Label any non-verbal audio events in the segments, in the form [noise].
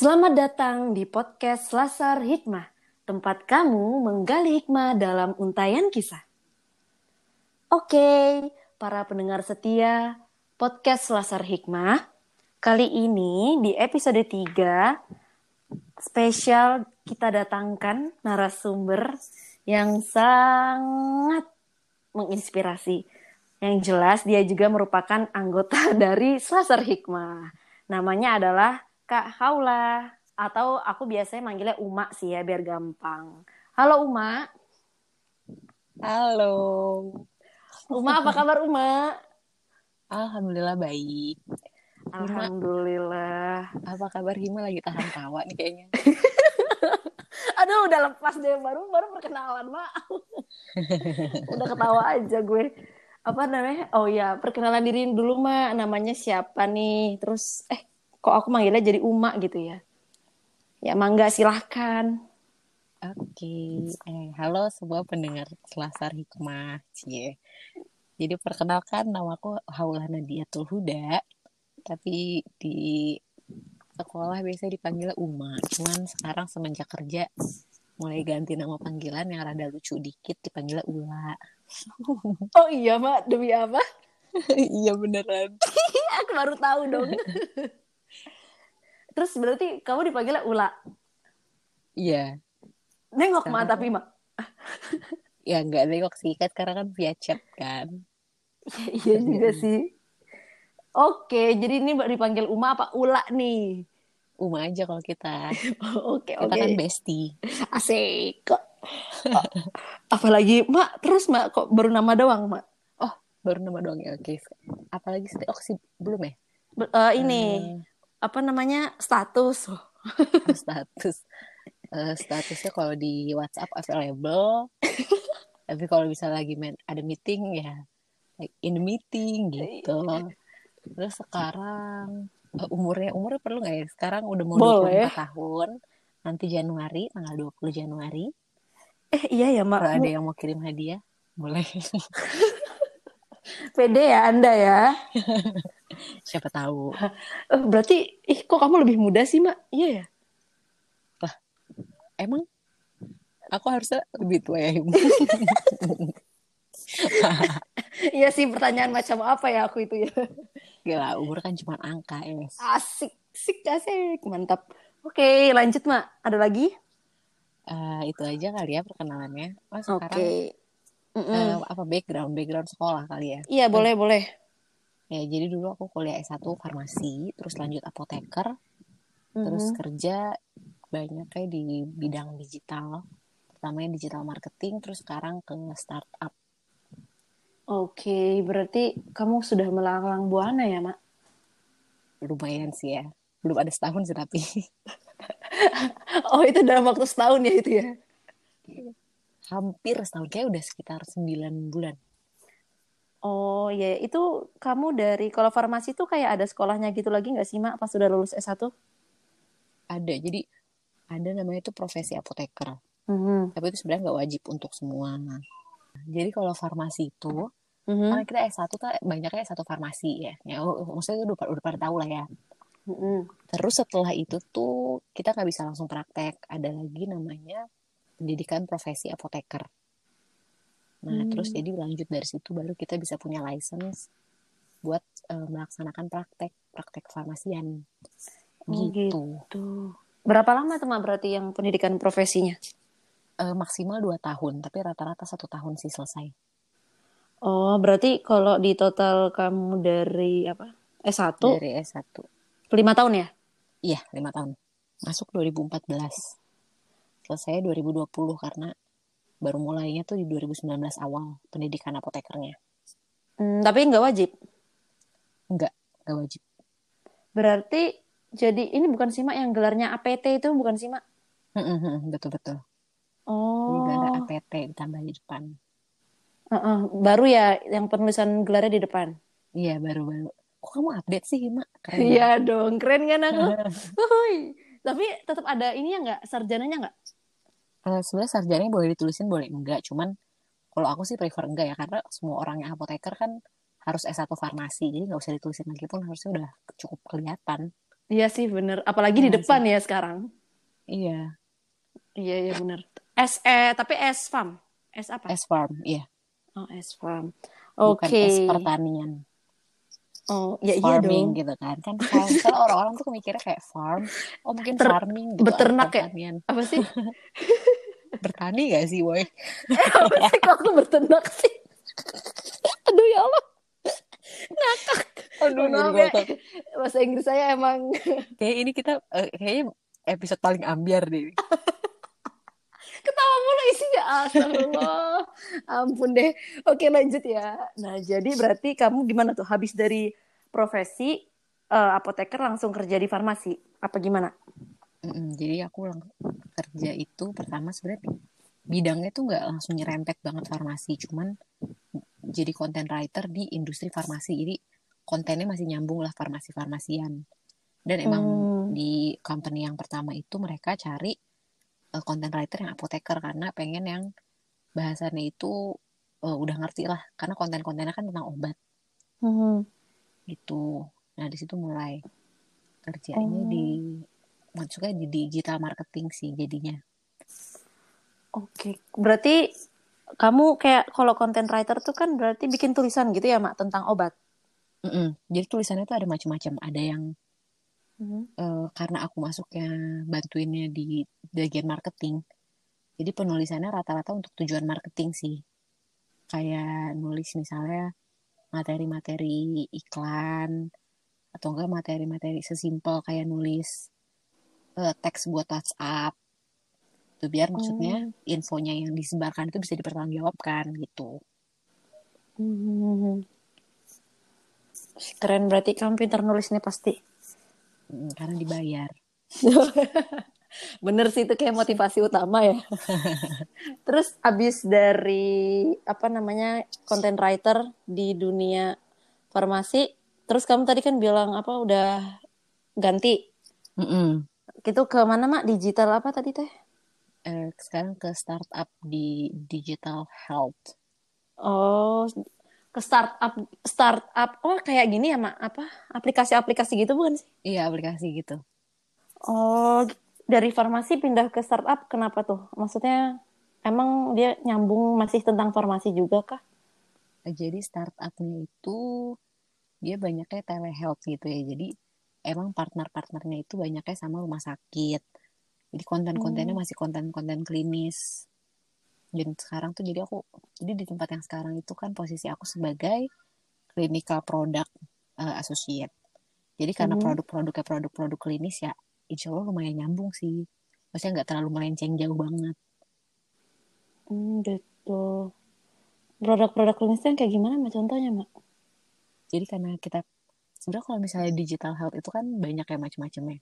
Selamat datang di podcast Lasar Hikmah, tempat kamu menggali hikmah dalam untayan kisah. Oke, para pendengar setia podcast Lasar Hikmah, kali ini di episode 3 spesial kita datangkan narasumber yang sangat menginspirasi. Yang jelas dia juga merupakan anggota [laughs] dari Selasar Hikmah. Namanya adalah Kak Haula atau aku biasanya manggilnya Uma sih ya biar gampang. Halo Uma. Halo. Uma apa kabar Uma? Alhamdulillah baik. Alhamdulillah. Apa kabar Hima lagi tahan tawa nih kayaknya? [laughs] Aduh udah lepas deh baru baru perkenalan mak. [laughs] udah ketawa aja gue. Apa namanya? Oh ya perkenalan diri dulu mak. Namanya siapa nih? Terus eh kok aku manggilnya jadi Uma gitu ya? Ya mangga silahkan. Oke, eh, halo semua pendengar Selasar Hikmah, cie. Jadi perkenalkan namaku Haula Nadiatul Huda, tapi di sekolah biasa dipanggil Uma. Cuman sekarang semenjak kerja mulai ganti nama panggilan yang rada lucu dikit dipanggil Ula. [laughs] Oh iya mak demi apa? iya beneran. [laughs] aku baru tahu dong. [laughs] Terus berarti kamu dipanggilnya Ula. Iya. Nengok mak tapi mak. Ya nggak nengok sih kan sekarang kan via chat kan. iya juga sih. Oke, jadi ini dipanggil Uma apa Ula nih? Uma aja kalau kita. [laughs] Oke, Kita oke. kan bestie. Asik kok. Oh, apalagi Mak, terus Mak kok baru nama doang, Mak? Baru nama doang ya, oke. Apalagi sih, oh sih belum ya? Be- eh, ini apa namanya? status. [laughs] Status. Eh, statusnya kalau di WhatsApp available. [laughs] Tapi kalau bisa lagi main ada meeting ya like in the meeting gitu. Terus sekarang eh, umurnya umurnya perlu nggak ya? Sekarang udah mau Boleh. 24 tahun. Nanti Januari, tanggal 20 Januari. Eh, iya ya, Mak. Kalau ada yang mau kirim hadiah, boleh. [laughs] Pede ya Anda ya. Siapa tahu. [laughs] Eh, berarti ih kok kamu lebih muda sih, Mak? Iya ya. Emang aku harusnya lebih tua ya? Ibu? [laughs] Iya sih pertanyaan macam apa ya aku itu ya. [laughs] Gila, umur kan cuma angka ya. Asik, asik, asik. Mantap. Oke, lanjut, Mak. Ada lagi? Eh, itu aja kali ya perkenalannya. Oh, sekarang Mm-mm. eh, apa background background sekolah kali ya. Iya, boleh, boleh. Ya, jadi dulu aku kuliah S1 farmasi, terus lanjut apoteker, terus Mhm. kerja banyak kayak di bidang digital. Pertamanya digital marketing, terus sekarang ke startup. Oke, berarti kamu sudah melanglang buana ya, Mak? Lumayan sih ya. Belum ada setahun sih tapi. [laughs] Oh, itu dalam waktu setahun ya itu ya? Hampir setahun, kayak udah sekitar 9 bulan. Oh, ya itu kamu dari, kalau farmasi tuh kayak ada sekolahnya gitu lagi nggak sih, Mak, pas sudah lulus S1? Ada, jadi ada namanya itu profesi apoteker. Mhm. Tapi itu sebenarnya nggak wajib untuk semua. Jadi kalau farmasi itu, Mhm. karena kita S1 tuh banyaknya S1 farmasi ya. Ya, oh, maksudnya itu udah, udah pada tahu lah ya. Mhm. Terus setelah itu tuh kita nggak bisa langsung praktek. Ada lagi namanya pendidikan profesi apoteker. Nah, Hmm. terus jadi lanjut dari situ baru kita bisa punya license buat eh, melaksanakan praktek, praktek farmasian. Oh, Gitu. Tuh. Berapa lama tuh, berarti yang pendidikan profesinya? Eh, maksimal 2 tahun, tapi rata-rata satu tahun sih selesai. Oh, berarti kalau di total kamu dari apa? S1, Dari S1. lima tahun ya? Iya, 5 tahun. Masuk 2014. Selesai 2020 karena baru mulainya tuh di 2019 awal pendidikan apotekernya. Hmm, tapi nggak wajib. Enggak, enggak wajib. Berarti jadi ini bukan sih, Mak, yang gelarnya APT itu bukan sih, Mak? Betul-betul. Oh, gak ada APT ditambah di depan. Heeh, baru ya yang penulisan gelarnya di depan. Iya, baru-baru. Kok kamu update sih, Hima? Iya dong, keren kan aku? [laughs] Tapi tetap ada ini ya nggak, sarjananya nggak? Eh, sebenarnya sarjananya boleh ditulisin, boleh enggak. Cuman kalau aku sih prefer enggak ya. Karena semua orang yang apoteker kan harus S1 farmasi. Jadi nggak usah ditulisin lagi pun harusnya udah cukup kelihatan. Iya sih bener. Apalagi di Iya depan ya sekarang. Iya, Iya iya bener. S eh tapi S farm. S apa? S farm, iya. Oh S farm. Bukan Oke. S pertanian. Oh ya iya dong. gitu kan. Kan kalau orang-orang tuh mikirnya kayak farm, oh mungkin Ter- farming gitu. beternak ya? pertanian. Apa sih? [laughs] Bertani gak sih, boy? [laughs] apa sih kok aku berternak sih? Aduh ya Allah. Ngakak. Aduh, maaf ya. Bahasa Inggris saya emang [laughs] Kayak ini kita, eh, kayaknya episode paling ambiar deh. [laughs] ketawa mulu isinya astagfirullah ampun deh oke lanjut ya nah jadi berarti kamu gimana tuh habis dari profesi eh, apoteker langsung kerja di farmasi apa gimana Mm-mm, jadi aku lang- kerja itu pertama sebenarnya bidangnya tuh nggak langsung nyerempet banget farmasi, cuman jadi content writer di industri farmasi. Jadi kontennya masih nyambung lah farmasi-farmasian. Dan emang Hmm. di company yang pertama itu mereka cari eh, content writer yang apoteker karena pengen yang bahasannya itu eh, udah ngerti lah karena konten-kontennya kan tentang obat Hmm. gitu. Nah, di situ mulai kerjanya Oh. di maksudnya di digital marketing sih jadinya. oke berarti kamu kayak kalau content writer tuh kan berarti bikin tulisan gitu ya mak tentang obat Mm-mm. Jadi tulisannya tuh ada macam-macam. Ada yang Hmm. eh, karena aku masuknya bantuinnya di bagian marketing. Jadi penulisannya rata-rata untuk tujuan marketing sih. Kayak nulis misalnya materi-materi iklan atau enggak materi-materi sesimpel kayak nulis eh, teks buat WhatsApp. Itu biar maksudnya infonya yang disebarkan itu bisa dipertanggungjawabkan gitu. Hmm. keren berarti kamu pintar nulis nih pasti Mm, Karena dibayar. [laughs] Bener sih itu kayak motivasi utama ya. [laughs] Terus abis dari apa namanya content writer di dunia farmasi, terus kamu tadi kan bilang apa udah ganti. Mm-mm. Itu ke mana mak? Digital apa tadi teh? Eh, sekarang ke startup di digital health. Oh, ke startup startup. Oh kayak gini ya mak? Apa aplikasi-aplikasi gitu bukan sih? Iya, aplikasi gitu. Oh dari farmasi pindah ke startup kenapa tuh? Maksudnya emang dia nyambung masih tentang farmasi juga kah? Jadi startupnya itu dia banyaknya telehealth gitu ya. Jadi emang partner-partnernya itu banyaknya sama rumah sakit. Jadi konten-kontennya masih konten-konten klinis. Dan sekarang tuh jadi aku, jadi di tempat yang sekarang itu kan posisi aku sebagai clinical product eh, associate. Jadi karena Hmm. produk-produknya produk-produk klinis ya, insya Allah lumayan nyambung sih. Maksudnya nggak terlalu melenceng jauh banget. Hmm, gitu. Produk-produk klinis yang kayak gimana mak contohnya mak? Jadi karena kita sebenarnya kalau misalnya digital health itu kan banyak ya macam-macamnya.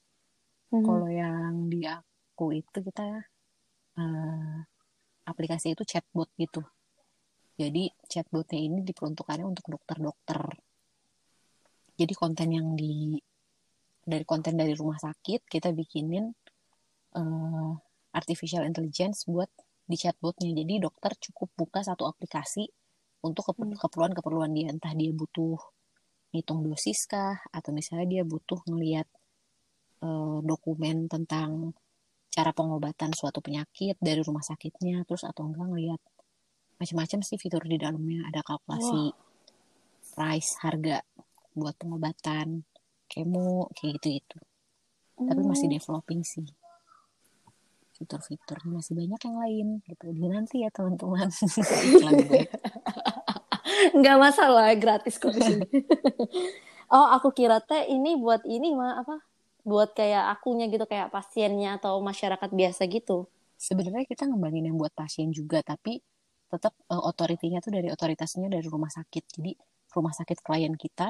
Hmm. Kalau yang di aku itu kita eh, aplikasi itu chatbot gitu. Jadi chatbotnya ini diperuntukannya untuk dokter-dokter. Jadi konten yang di dari konten dari rumah sakit kita bikinin eh, artificial intelligence buat di chatbotnya. Jadi dokter cukup buka satu aplikasi untuk Hmm. kep- keperluan-keperluan dia. Entah dia butuh ngitung dosis kah, atau misalnya dia butuh ngelihat eh, dokumen tentang cara pengobatan suatu penyakit dari rumah sakitnya, terus atau enggak ngelihat macam-macam sih fitur di dalamnya. Ada kalkulasi price harga buat pengobatan, kemo, kayak gitu-gitu. Tapi masih Hmm. developing sih. Fitur-fiturnya masih banyak yang lain gitu. Jadi nanti ya teman-teman. [laughs] Iklan gue. [laughs] Nggak masalah, gratis kok di sini. [laughs] oh, aku kira teh ini buat ini mah apa? Buat kayak akunya gitu, kayak pasiennya atau masyarakat biasa gitu. Sebenarnya kita ngembangin yang buat pasien juga, tapi tetap eh, otoritinya tuh dari otoritasnya dari rumah sakit. Jadi rumah sakit klien kita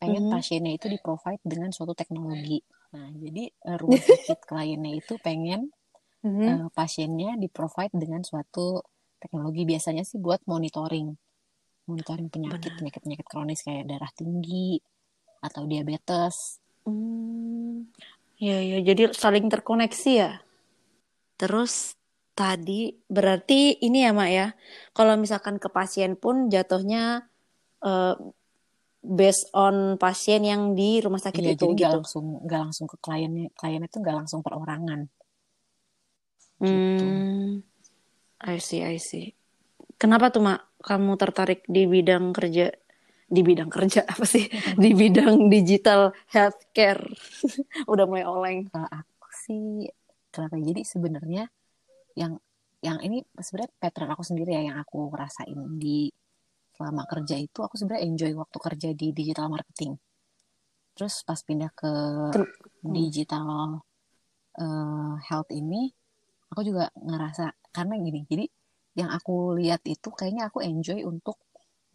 pengen Mhm. pasiennya itu di provide dengan suatu teknologi. Nah, jadi eh, rumah [laughs] sakit kliennya itu pengen Mhm. eh, pasiennya di provide dengan suatu teknologi biasanya sih buat monitoring monitoring penyakit penyakit penyakit kronis kayak darah tinggi atau diabetes Hmm. Ya, ya, jadi saling terkoneksi ya. Terus tadi berarti ini ya, Mak ya. Kalau misalkan ke pasien pun jatuhnya eh, based on pasien yang di rumah sakit iya, itu jadi gitu. gak langsung nggak langsung ke kliennya kliennya itu nggak langsung perorangan gitu. Hmm, I see, I see. Kenapa tuh mak kamu tertarik di bidang kerja di bidang kerja [laughs] apa sih? Di bidang digital healthcare. [laughs] Udah mulai oleng. Kalau aku sih kenapa jadi sebenarnya yang yang ini sebenarnya pattern aku sendiri ya yang aku rasain di selama kerja itu aku sebenarnya enjoy waktu kerja di digital marketing. Terus pas pindah ke Ter- digital uh, health ini aku juga ngerasa karena gini jadi yang aku lihat itu kayaknya aku enjoy untuk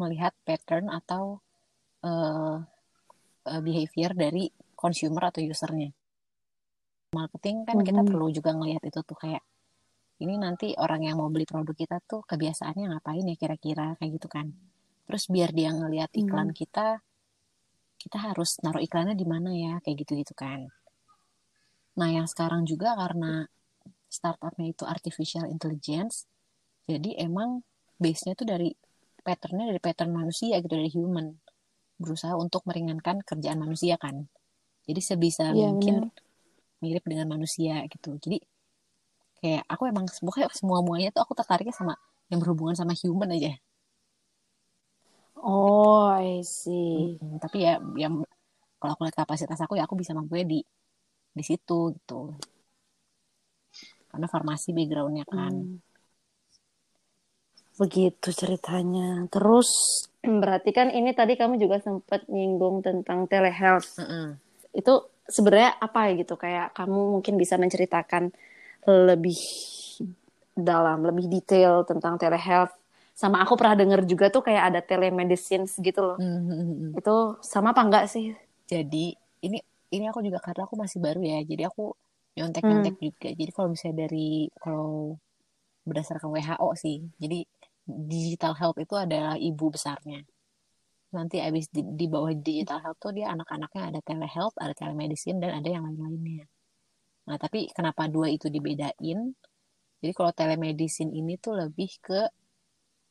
melihat pattern atau uh, behavior dari consumer atau usernya. Marketing kan kita Mhm. perlu juga ngelihat itu tuh kayak ini nanti orang yang mau beli produk kita tuh kebiasaannya ngapain ya kira-kira kayak gitu kan. Terus biar dia ngelihat iklan kita, kita harus naruh iklannya di mana ya kayak gitu-gitu kan. Nah yang sekarang juga karena startupnya itu artificial intelligence, jadi emang base-nya tuh dari patternnya dari pattern manusia gitu dari human. Berusaha untuk meringankan kerjaan manusia kan. Jadi sebisa Iya, mungkin benar. mirip dengan manusia gitu. Jadi kayak aku emang pokoknya semua muanya tuh aku tertariknya sama yang berhubungan sama human aja. Oh I see. Hmm, tapi ya yang kalau aku lihat kapasitas aku ya aku bisa mampu di di situ gitu. Karena farmasi backgroundnya kan. Hmm. Begitu ceritanya. Terus? Berarti kan ini tadi kamu juga sempat nyinggung tentang telehealth. Mm-mm. itu sebenarnya apa ya gitu? Kayak kamu mungkin bisa menceritakan lebih dalam lebih detail tentang telehealth. Sama aku pernah dengar juga tuh kayak ada telemedicine gitu loh. Mm-mm. itu sama apa enggak sih? Jadi ini ini aku juga karena aku masih baru ya jadi aku nyontek nyontek juga. Jadi kalau misalnya dari kalau berdasarkan WHO sih. Jadi digital health itu adalah ibu besarnya. Nanti abis di, di bawah digital health tuh dia anak-anaknya ada telehealth ada telemedicine dan ada yang lain-lainnya. Nah tapi kenapa dua itu dibedain? Jadi kalau telemedicine ini tuh lebih ke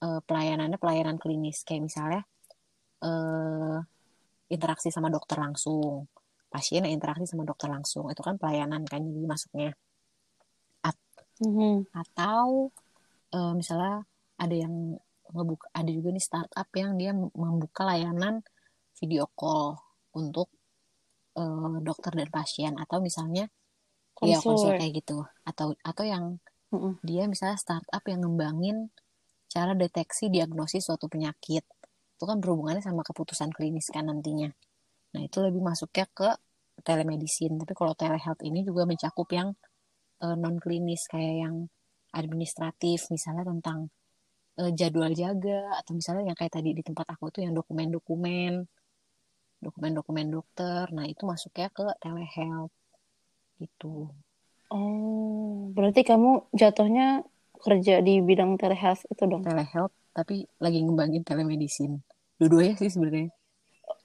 eh, pelayanannya pelayanan klinis. Kayak misalnya eh, interaksi sama dokter langsung. Pasien yang interaksi sama dokter langsung. Itu kan pelayanan kan jadi masuknya. Mhm. atau eh, misalnya ada yang ngebuka ada juga nih startup yang dia membuka layanan video call untuk eh, dokter dan pasien. Atau misalnya ya konsul Konsul. kayak gitu. Atau atau yang Mhm. dia misalnya startup yang ngembangin cara deteksi diagnosis suatu penyakit. Itu kan berhubungannya sama keputusan klinis kan nantinya. Nah itu lebih masuknya ke telemedicine. Tapi kalau telehealth ini juga mencakup yang non klinis kayak yang administratif misalnya tentang eh, jadwal jaga atau misalnya yang kayak tadi di tempat aku tuh yang dokumen-dokumen dokumen-dokumen dokter. Nah itu masuknya ke telehealth gitu. Oh berarti kamu jatuhnya kerja di bidang telehealth itu dong? Telehealth tapi lagi ngembangin telemedicine. Dua-duanya sih sebenarnya.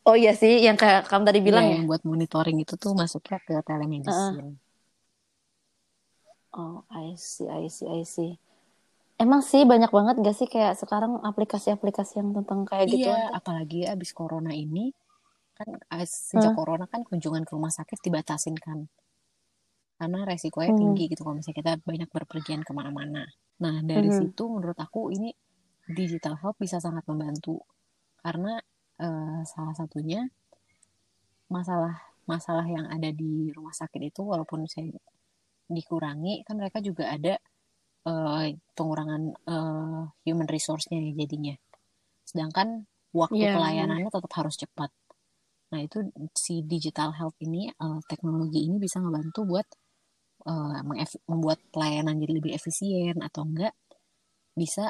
Oh iya sih yang kayak kamu tadi bilang Iya, ya? yang buat monitoring itu tuh masuknya ke telemedicine. Oh, I see, I see, I see. Emang sih banyak banget gak sih kayak sekarang aplikasi-aplikasi yang tentang kayak gitu? iya apalagi abis corona ini kan eh, sejak Hah? corona kan kunjungan ke rumah sakit dibatasin kan karena resikonya Hmm. tinggi gitu kalau misalnya kita banyak berpergian ke mana-mana nah dari Mhm. situ menurut aku ini digital health bisa sangat membantu karena eh, salah satunya masalah masalah yang ada di rumah sakit itu walaupun saya dikurangi kan mereka juga ada eh, pengurangan eh, human resource-nya ya jadinya. Sedangkan waktu Iya, pelayanannya tetap harus cepat. Nah itu si digital health ini eh, teknologi ini bisa ngebantu buat mengef- membuat pelayanan jadi lebih efisien atau enggak bisa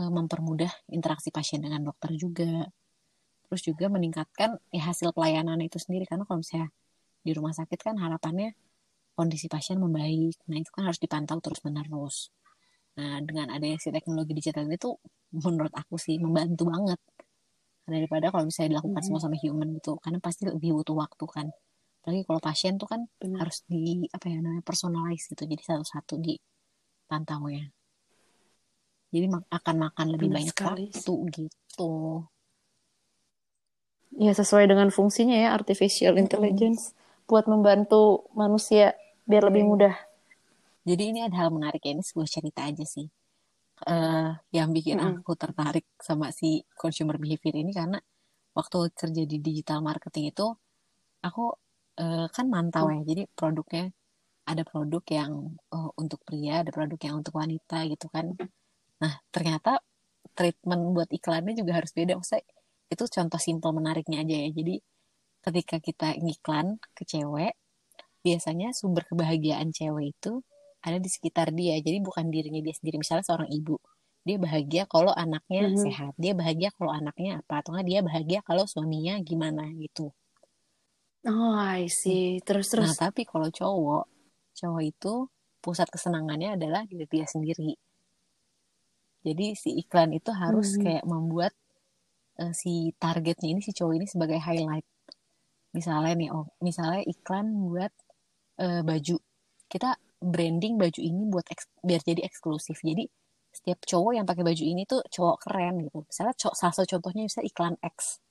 eh, mempermudah interaksi pasien dengan dokter juga. Terus juga meningkatkan ya hasil pelayanan itu sendiri. Karena kalau misalnya di rumah sakit kan harapannya kondisi pasien membaik. Nah itu kan harus dipantau terus menerus nah dengan adanya si teknologi digital itu menurut aku sih membantu banget. Daripada kalau misalnya dilakukan semua sama human gitu karena pasti lebih butuh waktu kan. Apalagi kalau pasien tuh kan Benar. harus di apa ya namanya personalize gitu jadi satu-satu dipantau ya jadi akan makan lebih Benar banyak sekali. waktu gitu. Ya sesuai dengan fungsinya ya artificial intelligence buat membantu manusia biar lebih mudah. Jadi ini ada hal menarik ya, ini sebuah cerita aja sih. Uh, yang bikin Mm-mm. aku tertarik sama si consumer behavior ini karena waktu kerja di digital marketing itu aku uh, kan mantau ya. Jadi produknya ada produk yang uh, untuk pria, ada produk yang untuk wanita gitu kan. Nah, ternyata treatment buat iklannya juga harus beda. Maksudnya itu contoh simpel menariknya aja ya. Jadi ketika kita ngiklan ke cewek, biasanya sumber kebahagiaan cewek itu ada di sekitar dia. Jadi bukan dirinya dia sendiri. Misalnya seorang ibu, dia bahagia kalau anaknya Mhm. sehat. Dia bahagia kalau anaknya apa. Atau nggak dia bahagia kalau suaminya gimana gitu. Oh, I see. Terus terus. Nah, tapi kalau cowok, cowok itu pusat kesenangannya adalah diri dia sendiri. Jadi si iklan itu harus Mhm. kayak membuat uh, si targetnya ini si cowok ini sebagai highlight. Misalnya nih, oh, misalnya iklan buat uh, baju. Kita branding baju ini buat eks- biar jadi eksklusif. Jadi setiap cowok yang pakai baju ini tuh cowok keren gitu. Misalnya co- salah satu contohnya misalnya iklan X.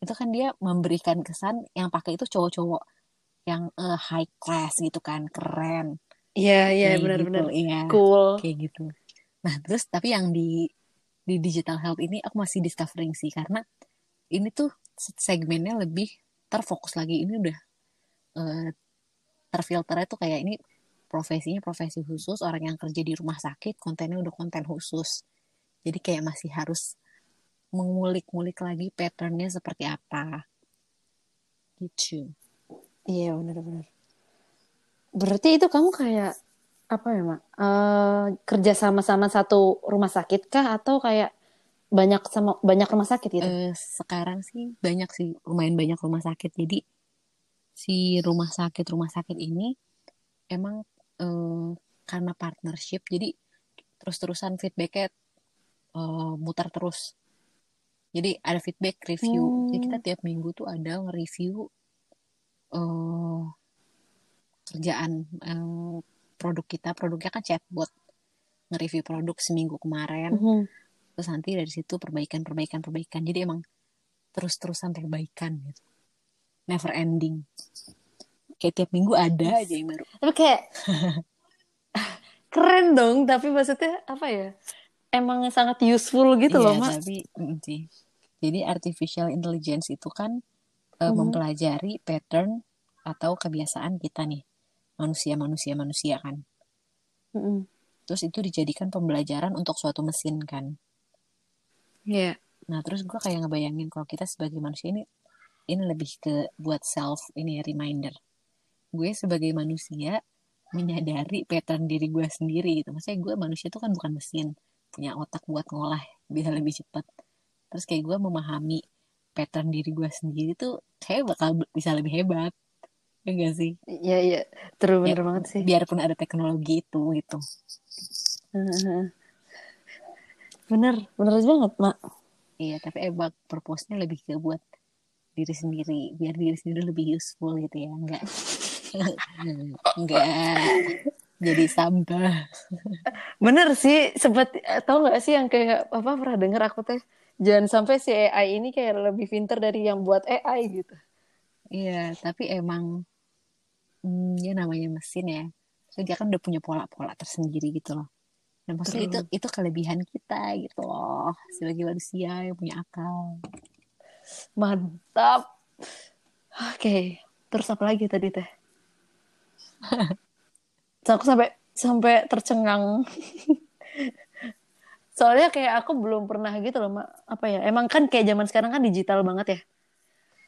Itu kan dia memberikan kesan yang pakai itu cowok-cowok yang uh, high class gitu kan, keren. Iya, iya benar-benar. gitu, iya. Cool. Kayak gitu. Nah, terus tapi yang di di digital health ini aku masih discovering sih karena ini tuh segmennya lebih terfokus lagi. Ini udah uh, terfilternya tuh kayak ini profesinya profesi khusus, orang yang kerja di rumah sakit, kontennya udah konten khusus. Jadi kayak masih harus mengulik-ngulik lagi patternnya seperti apa. Gitu. Iya benar-benar. Berarti itu kamu kayak apa ya mak? Eh, kerja sama sama satu rumah sakit kah atau kayak banyak sama banyak rumah sakit gitu? Eh, sekarang sih banyak sih, lumayan banyak rumah sakit. Jadi si rumah sakit rumah sakit ini emang eh, karena partnership, jadi terus-terusan feedbacknya eh, mutar terus. Jadi ada feedback review. Jadi kita Hmm. tiap minggu tuh ada nge-review eh, kerjaan eh, produk kita. Produknya kan chatbot. Nge-review produk seminggu kemarin. Mhm. Terus nanti dari situ perbaikan, perbaikan, perbaikan. Jadi emang terus-terusan perbaikan gitu. Never ending. Kayak tiap minggu ada aja yang baru. Tapi kayak [laughs] keren dong. Tapi maksudnya apa ya? Emang sangat useful gitu loh Iya, mak. tapi mm, sih. Jadi artificial intelligence itu kan eh, Mhm. mempelajari pattern atau kebiasaan kita nih. Manusia-manusia manusia kan. Mhm. Terus itu dijadikan pembelajaran untuk suatu mesin kan. Iya. Nah, terus gue kayak ngebayangin kalau kita sebagai manusia ini ini lebih ke buat self ini ya, reminder. Gue sebagai manusia menyadari pattern diri gue sendiri gitu. Maksudnya gue manusia itu kan bukan mesin, punya otak buat ngolah bisa lebih cepat. Terus kayak gue memahami pattern diri gue sendiri tuh kayak bakal bisa lebih hebat. Ya enggak sih? Iya iya. Terus Ya, bener banget sih. biarpun ada teknologi itu gitu. Bener, bener banget mak. Iya, tapi emang purpose-nya lebih ke buat diri sendiri, biar diri sendiri lebih useful gitu ya, enggak [laughs] enggak jadi sampah. Bener sih, sempat tahu nggak sih yang kayak apa pernah denger aku teh jangan sampai si AI ini kayak lebih pinter dari yang buat AI gitu. Iya, tapi emang hmm, ya namanya mesin ya. So, dia kan udah punya pola-pola tersendiri gitu loh. Dan maksudnya itu itu kelebihan kita gitu loh sebagai manusia yang punya akal. Mantap. Oke, terus apa lagi tadi teh? So, [laughs] aku sampai sampai tercengang. [laughs] Soalnya kayak aku belum pernah gitu loh, Mak. Apa ya? Emang kan kayak zaman sekarang kan digital banget ya.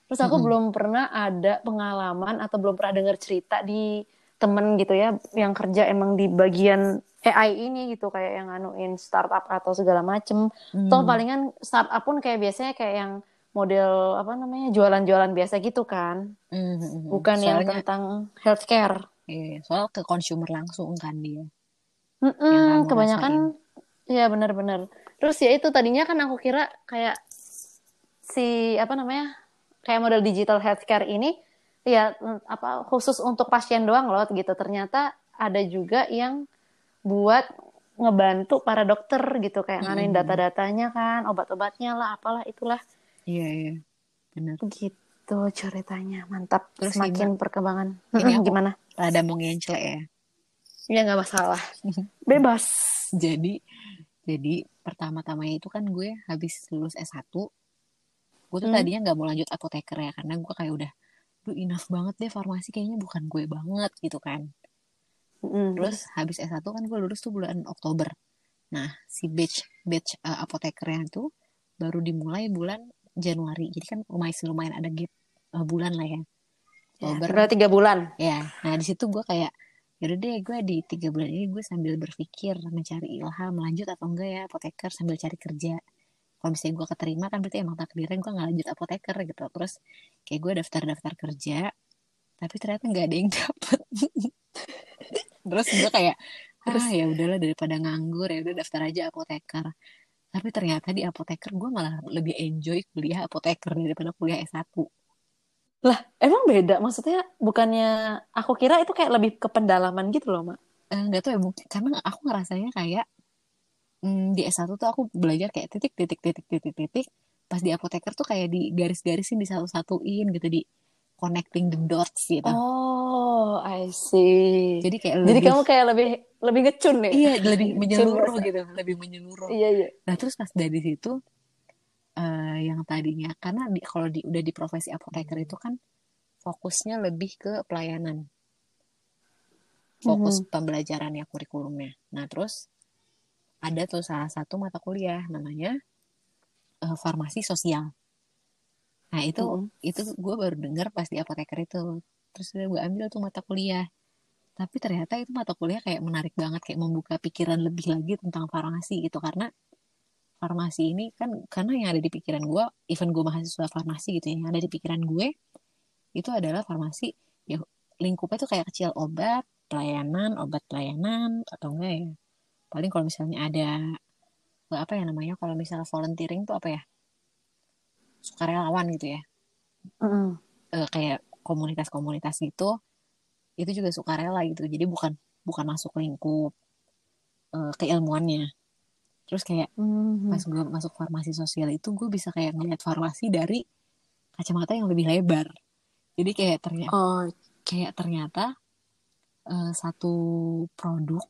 Terus aku Mm-mm. belum pernah ada pengalaman atau belum pernah dengar cerita di temen gitu ya yang kerja emang di bagian AI ini gitu kayak yang nganuin startup atau segala macem. Toh Hmm. palingan startup pun kayak biasanya kayak yang model apa namanya jualan-jualan biasa gitu kan, Hmm, hmm, hmm. bukan yang Soalnya tentang healthcare. Iya, soal ke consumer langsung kan dia. Yang kamu kebanyakan ya benar-benar. Terus ya itu tadinya kan aku kira kayak si apa namanya kayak model digital healthcare ini ya mm, apa khusus untuk pasien doang loh gitu. Ternyata ada juga yang buat ngebantu para dokter gitu kayak nganuin Mm-mm. data-datanya kan, obat-obatnya lah, apalah itulah. Iya, iya. bener Gitu ceritanya, mantap. Terus Semakin perkembangan. Ini aku- Gimana? Rada mau ngencel ya Ya nggak masalah. [laughs] Bebas. jadi jadi pertama-tamanya itu kan gue habis lulus S1 gue tuh Hmm. tadinya nggak mau lanjut apoteker ya karena gue kayak udah duh enough banget deh farmasi kayaknya bukan gue banget gitu kan Mm. terus habis S1 kan gue lulus tuh bulan Oktober nah si batch batch uh, apotekernya tuh baru dimulai bulan Januari jadi kan lumayan lumayan ada gap uh, bulan lah ya Ya, Oktober berarti tiga bulan. ya nah di situ gue kayak yaudah deh gue di tiga bulan ini gue sambil berpikir mencari ilham lanjut atau enggak ya apoteker sambil cari kerja. Kalau misalnya gue keterima kan berarti emang takdirnya gue nggak lanjut apoteker gitu. Terus kayak gue daftar daftar kerja tapi ternyata nggak ada yang [laughs] dapet. Terus gue kayak Terus? ah ya udahlah daripada nganggur ya udah daftar aja apoteker. Tapi ternyata di apoteker gue malah lebih enjoy kuliah apoteker daripada kuliah S1 Emang beda? Maksudnya bukannya aku kira itu kayak lebih ke pendalaman gitu loh, Mak. Eh, nggak tahu ya mungkin karena aku ngerasanya kayak hmm, di S1 tuh aku belajar kayak titik titik titik titik titik pas di apoteker tuh kayak di garis-garisin di satu-satuin gitu di connecting the dots gitu Oh, I see. jadi kayak Jadi lebih kamu kayak lebih lebih ngecun nih. iya lebih [laughs] menyeluruh gitu lebih menyeluruh Iya, iya. nah terus pas dari situ eh, yang tadinya karena di, kalau di, udah di profesi apoteker itu kan fokusnya lebih ke pelayanan fokus pembelajarannya kurikulumnya. Nah terus ada tuh salah satu mata kuliah namanya eh, farmasi sosial. Nah itu Mhm. itu gue baru dengar pas di apoteker itu. Terus gue ambil tuh mata kuliah. Tapi ternyata itu mata kuliah kayak menarik banget kayak membuka pikiran lebih lagi tentang farmasi gitu karena farmasi ini kan karena yang ada di pikiran gue, even gue mahasiswa farmasi gitu ya, yang ada di pikiran gue itu adalah farmasi ya lingkupnya tuh kayak kecil obat, pelayanan, obat pelayanan atau enggak ya. Paling kalau misalnya ada apa ya namanya kalau misalnya volunteering tuh apa ya? Sukarelawan gitu ya. Mm-mm. Eh, kayak komunitas-komunitas gitu. Itu juga sukarela gitu. Jadi bukan bukan masuk lingkup eh, keilmuannya. Terus kayak Mhm. pas gue masuk farmasi sosial itu gue bisa kayak ngeliat farmasi dari kacamata yang lebih lebar. Jadi kayak ternyata Oh, kayak ternyata eh, satu produk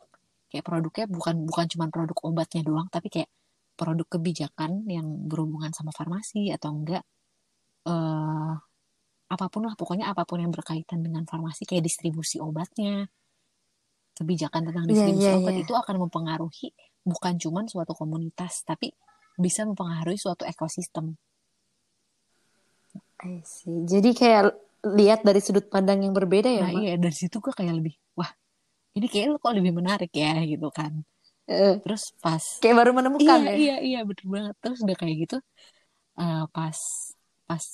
kayak produknya bukan bukan cuma produk obatnya doang tapi kayak produk kebijakan yang berhubungan sama farmasi atau enggak eh apa pun lah pokoknya apa pun yang berkaitan dengan farmasi kayak distribusi obatnya kebijakan tentang distribusi iya, obat iya. itu akan mempengaruhi bukan cuma suatu komunitas tapi bisa mempengaruhi suatu ekosistem I see. Jadi kayak lihat dari sudut pandang yang berbeda ya, nah Mak? iya dari situ gue kayak lebih wah ini kayak kok lebih menarik ya gitu kan Eh, terus pas kayak baru menemukan iya ya. iya iya bener banget terus udah kayak gitu eh, pas pas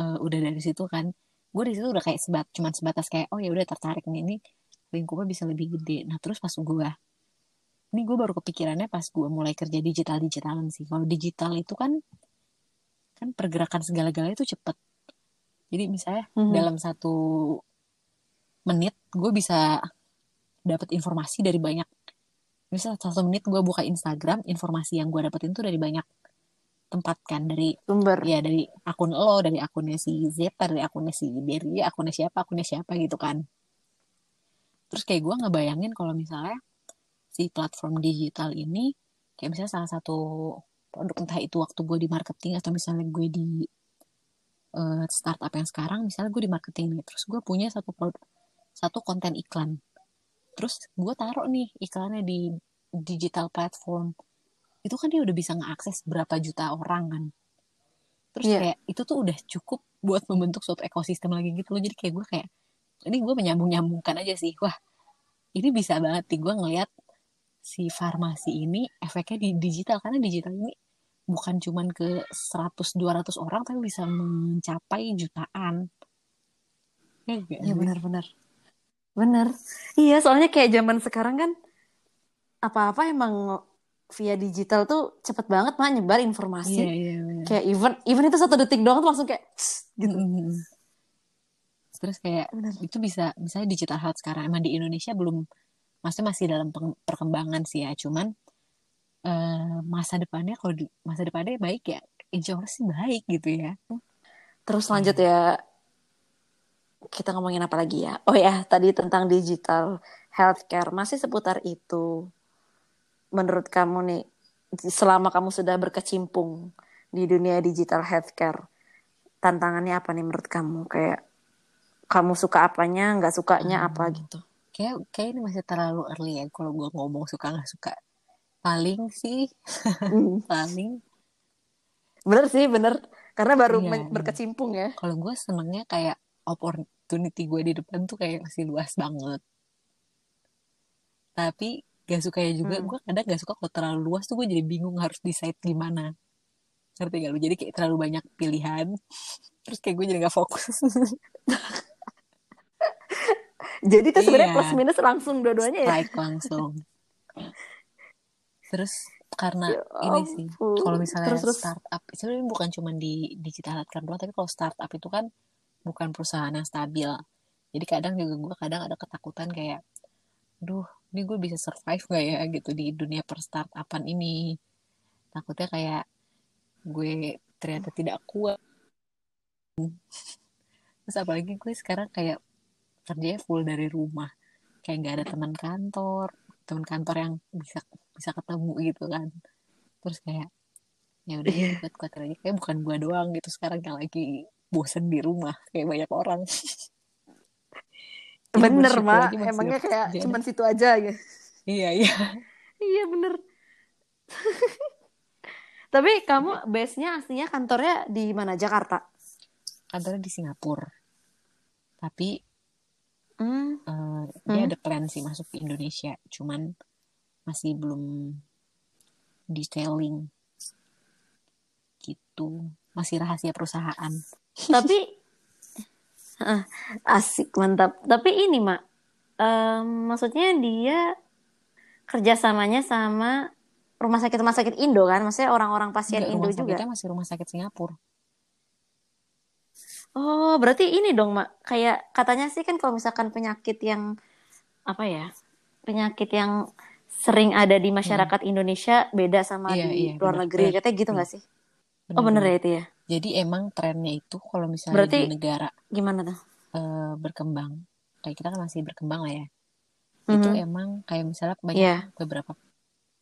eh, udah dari situ kan gue di situ udah kayak sebat cuman sebatas kayak oh ya udah tertarik nih ini lingkupnya bisa lebih gede. Nah terus pas gue ini gue baru kepikirannya pas gue mulai kerja digital digitalan sih. Kalau digital itu kan kan pergerakan segala-galanya itu cepet. Jadi misalnya Mhm. dalam satu menit gue bisa dapat informasi dari banyak. Misal satu menit gue buka Instagram informasi yang gue dapetin tuh dari banyak tempat kan. Dari Sumber. ya dari akun lo dari akunnya si Zeta dari akunnya si Berry akunnya siapa akunnya siapa gitu kan terus kayak gue ngebayangin kalau misalnya si platform digital ini kayak misalnya salah satu produk entah itu waktu gue di marketing atau misalnya gue di eh, startup yang sekarang misalnya gue di marketing nih terus gue punya satu produk satu konten iklan. Terus gue taruh nih iklannya di digital platform. Itu kan dia udah bisa ngeakses berapa juta orang kan. Terus Iya. kayak itu tuh udah cukup buat membentuk suatu ekosistem lagi gitu loh. Jadi kayak gue kayak ini gue menyambung nyambungkan aja sih wah ini bisa banget nih gue ngeliat si farmasi ini efeknya di digital karena digital ini bukan cuman ke 100 200 orang tapi bisa mencapai jutaan ya, Iya benar-benar. Benar. Iya, soalnya kayak zaman sekarang kan apa-apa emang via digital tuh cepet banget mah nyebar informasi. iya iya iya. Kayak even even itu satu detik doang tuh langsung kayak gitu. Mm-mm. Terus kayak Benar. itu bisa misalnya digital health sekarang emang di Indonesia belum maksudnya masih dalam perkembangan sih ya cuman eh, masa depannya kalau di masa depannya baik ya insya Allah sih baik gitu ya Terus lanjut ya. Kita ngomongin apa lagi ya? Oh ya, tadi tentang digital healthcare. Masih seputar itu. Menurut kamu nih, selama kamu sudah berkecimpung di dunia digital healthcare, tantangannya apa nih menurut kamu? Kayak kamu suka apanya, nggak sukanya Hmm. apa gitu? Kayak, kayak ini masih terlalu early ya kalau gue ngomong suka nggak suka. Paling sih, [laughs] Hmm. paling Bener sih, bener. Karena baru Iya. men- berkecimpung ya. kalau gue senengnya kayak opportunity gue di depan tuh kayak masih luas banget. Tapi gak sukanya juga, Hmm. gue kadang gak suka kalau terlalu luas tuh gue jadi bingung harus decide gimana. Ngerti gak lu? Jadi kayak terlalu banyak pilihan. [laughs] Terus kayak gue jadi gak fokus. [laughs] Jadi itu sebenarnya Iya. plus minus langsung dua-duanya ya. Like langsung. Terus karena Ya ini sih, kalau misalnya Terus, startup, sebenarnya bukan cuma di digital healthcare doang, tapi kalau startup itu kan bukan perusahaan yang stabil. Jadi kadang juga gue kadang ada ketakutan kayak, duh, ini gue bisa survive gak ya gitu di dunia perstartupan ini. Takutnya kayak gue ternyata tidak kuat. Terus apalagi gue sekarang kayak kerjanya full dari rumah. Kayak gak ada teman kantor, teman kantor yang bisa bisa ketemu gitu kan. Terus kayak ya udah ya kuat kuat aja kayak bukan gue doang gitu sekarang yang lagi bosen di rumah kayak banyak orang. Jadi Bener, masih Emangnya kayak kerjaan. cuman situ aja gitu. Iya iya. Iya, bener. Tapi kamu base-nya aslinya kantornya di mana? Jakarta? Kantornya di Singapura. Tapi Eh, dia Hmm. ada plan sih masuk ke Indonesia, cuman masih belum detailing gitu. Masih rahasia perusahaan. Tapi [laughs] Ah, asik, mantap. Tapi ini, Mak. em, maksudnya dia kerjasamanya sama rumah sakit-rumah sakit Indo kan? Maksudnya orang-orang pasien Enggak, Indo rumah juga. sakitnya masih rumah sakit Singapura. Oh, berarti ini dong, Mak. Kayak katanya sih kan kalau misalkan penyakit yang apa ya? Penyakit yang sering ada di masyarakat Indonesia beda sama Iya, di iya, luar benar. negeri. Katanya gitu nggak sih? Oh, bener ya itu ya? Jadi emang trennya itu kalau misalnya Berarti di negara gimana tuh? eh, berkembang, kayak kita kan masih berkembang lah ya. Itu Mhm. emang kayak misalnya banyak Iya. beberapa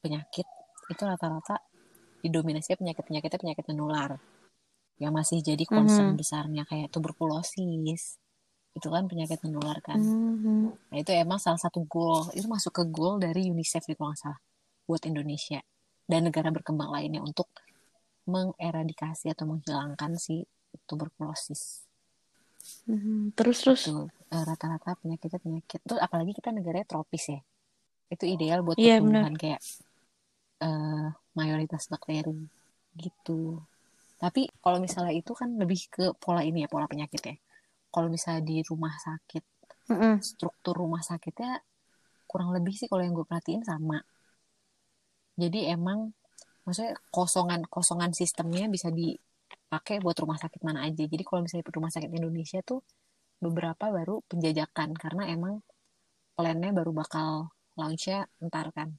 penyakit itu rata-rata didominasi penyakit-penyakitnya penyakit menular. Yang masih jadi concern Mhm. besarnya kayak tuberkulosis. Itu kan penyakit menular kan. Mhm. Nah, itu emang salah satu goal, itu masuk ke goal dari UNICEF di kalau nggak salah, buat Indonesia dan negara berkembang lainnya untuk mengeradikasi atau menghilangkan si tuberkulosis. Mhm. Terus terus. Itu eh, rata-rata penyakitnya penyakit. Terus apalagi kita negaranya tropis ya. Itu ideal buat Iya, pertumbuhan kayak eh, mayoritas bakteri gitu. Tapi kalau misalnya itu kan lebih ke pola ini ya, pola penyakit ya. Kalau misalnya di rumah sakit Mhm. struktur rumah sakitnya kurang lebih sih kalau yang gue perhatiin sama. Jadi emang maksudnya kosongan kosongan sistemnya bisa dipakai buat rumah sakit mana aja. Jadi kalau misalnya rumah sakit Indonesia tuh beberapa baru penjajakan karena emang plannya baru bakal launchnya ntar kan.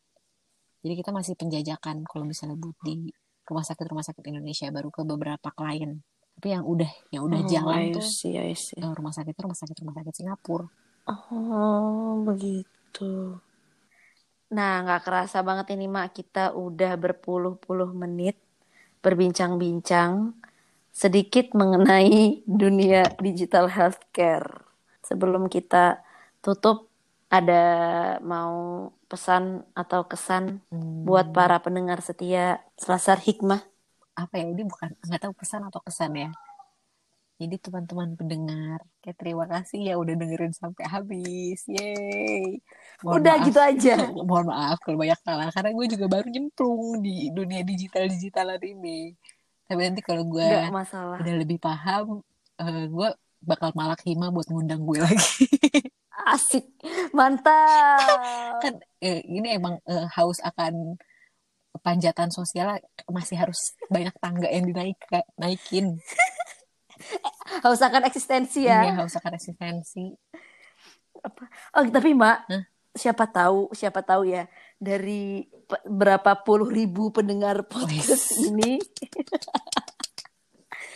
Jadi kita masih penjajakan kalau misalnya buat di rumah sakit rumah sakit Indonesia baru ke beberapa klien. Tapi yang udah yang udah Oh, jalan I tuh see, I see. eh, rumah sakit rumah sakit rumah sakit Singapura. Oh, begitu. Nah, nggak kerasa banget ini, Mak. Kita udah berpuluh-puluh menit berbincang-bincang sedikit mengenai dunia digital healthcare. Sebelum kita tutup, ada mau pesan atau kesan Hmm. buat para pendengar setia Selasar Hikmah? apa ya ini bukan nggak tahu pesan atau kesan ya. Jadi teman-teman pendengar kayak terima kasih ya udah dengerin sampai habis. Yeay. Mohon Udah maaf. gitu aja. [laughs] mohon maaf kalau banyak salah karena gue juga baru nyemplung di dunia digital digitalan ini. Tapi nanti kalau gue udah lebih paham eh, gue bakal malak hima buat ngundang gue lagi [laughs] Asik. Mantap. kan eh, ini emang eh, haus akan panjatan sosial masih harus banyak tangga yang dinaik naikin [laughs] Haus akan eksistensi Iya, ya. haus akan eksistensi. Oh, tapi Mbak, Hah? siapa tahu, siapa tahu ya dari berapa puluh ribu pendengar podcast Wis. ini [laughs]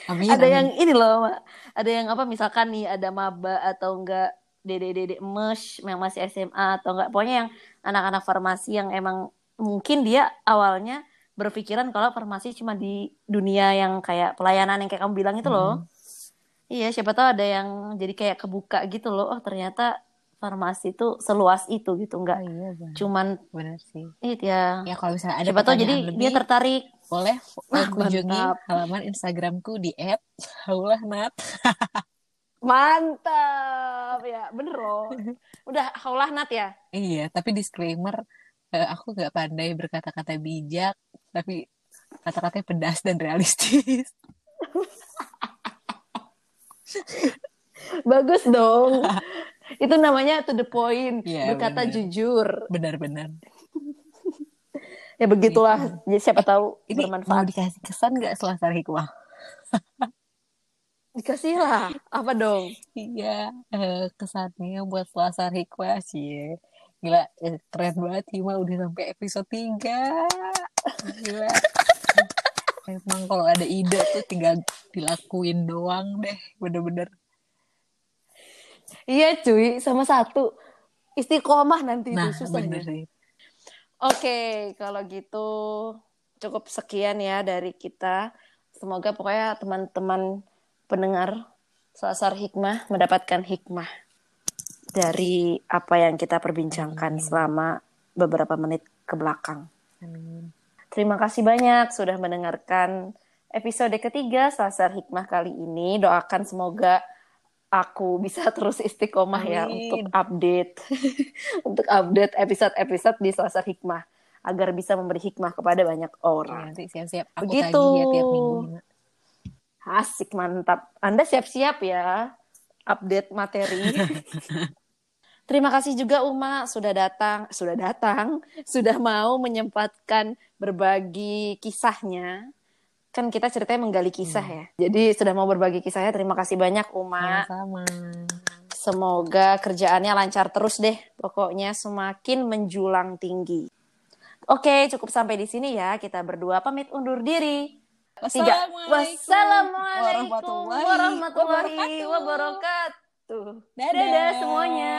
Amin, ada amin. yang ini loh, ada yang apa misalkan nih ada maba atau enggak dede-dede emes yang masih SMA atau enggak pokoknya yang anak-anak farmasi yang emang mungkin dia awalnya berpikiran kalau farmasi cuma di dunia yang kayak pelayanan yang kayak kamu bilang itu loh. Iya, siapa tahu ada yang jadi kayak kebuka gitu loh. Oh, ternyata farmasi itu seluas itu gitu, Oh, enggak iya benar. cuman Benar sih. itu ya. Ya kalau misalnya ada Siapa tahu jadi pertanyaan dia lebih, tertarik. boleh [laughs] kunjungi mantap. halaman Instagramku di [laughs] @haulahnat. [laughs] Mantap ya, bener loh. Udah haulah Nat ya. Iya, tapi disclaimer, eh, aku nggak pandai berkata-kata bijak, tapi kata-katanya pedas dan realistis. Bagus dong. Itu namanya to the point, Iya, berkata bener. jujur. Benar-benar. Ya begitulah. Jadi siapa tahu Ini bermanfaat. dikasih kesan nggak selasar hikmah? Dikasih lah. Apa dong? Iya, eh, kesannya buat selasar hikmah sih. Gila, eh, keren banget Hima udah sampai episode 3. Gila. Emang kalau ada ide tuh tinggal dilakuin doang deh, bener-bener. Iya cuy, sama satu. Istiqomah nanti Nah, itu susah bener ya. sih. Oke, kalau gitu cukup sekian ya dari kita. Semoga pokoknya teman-teman pendengar Selasar Hikmah mendapatkan hikmah dari apa yang kita perbincangkan Amin. selama beberapa menit ke belakang. Amin. Terima kasih banyak sudah mendengarkan episode ketiga Selasar Hikmah kali ini. Doakan semoga aku bisa [laughs] terus istiqomah ya Amin. untuk update [laughs] untuk update episode-episode di Selasar Hikmah agar bisa memberi hikmah kepada banyak Ya, orang. nanti siap-siap aku Begitu. tagih ya tiap minggu. Asik mantap. Anda siap-siap ya update materi. [laughs] Terima kasih juga Uma sudah datang, sudah datang, sudah mau menyempatkan berbagi kisahnya. Kan kita ceritanya menggali kisah ya. Jadi sudah mau berbagi kisahnya. Terima kasih banyak Uma. Sama-sama. Semoga kerjaannya lancar terus deh. Pokoknya semakin menjulang tinggi. Oke, cukup sampai di sini ya. Kita berdua pamit undur diri tiga. Wassalamualaikum warahmatullahi, wabarakatuh. wabarakatuh. Dadah semuanya.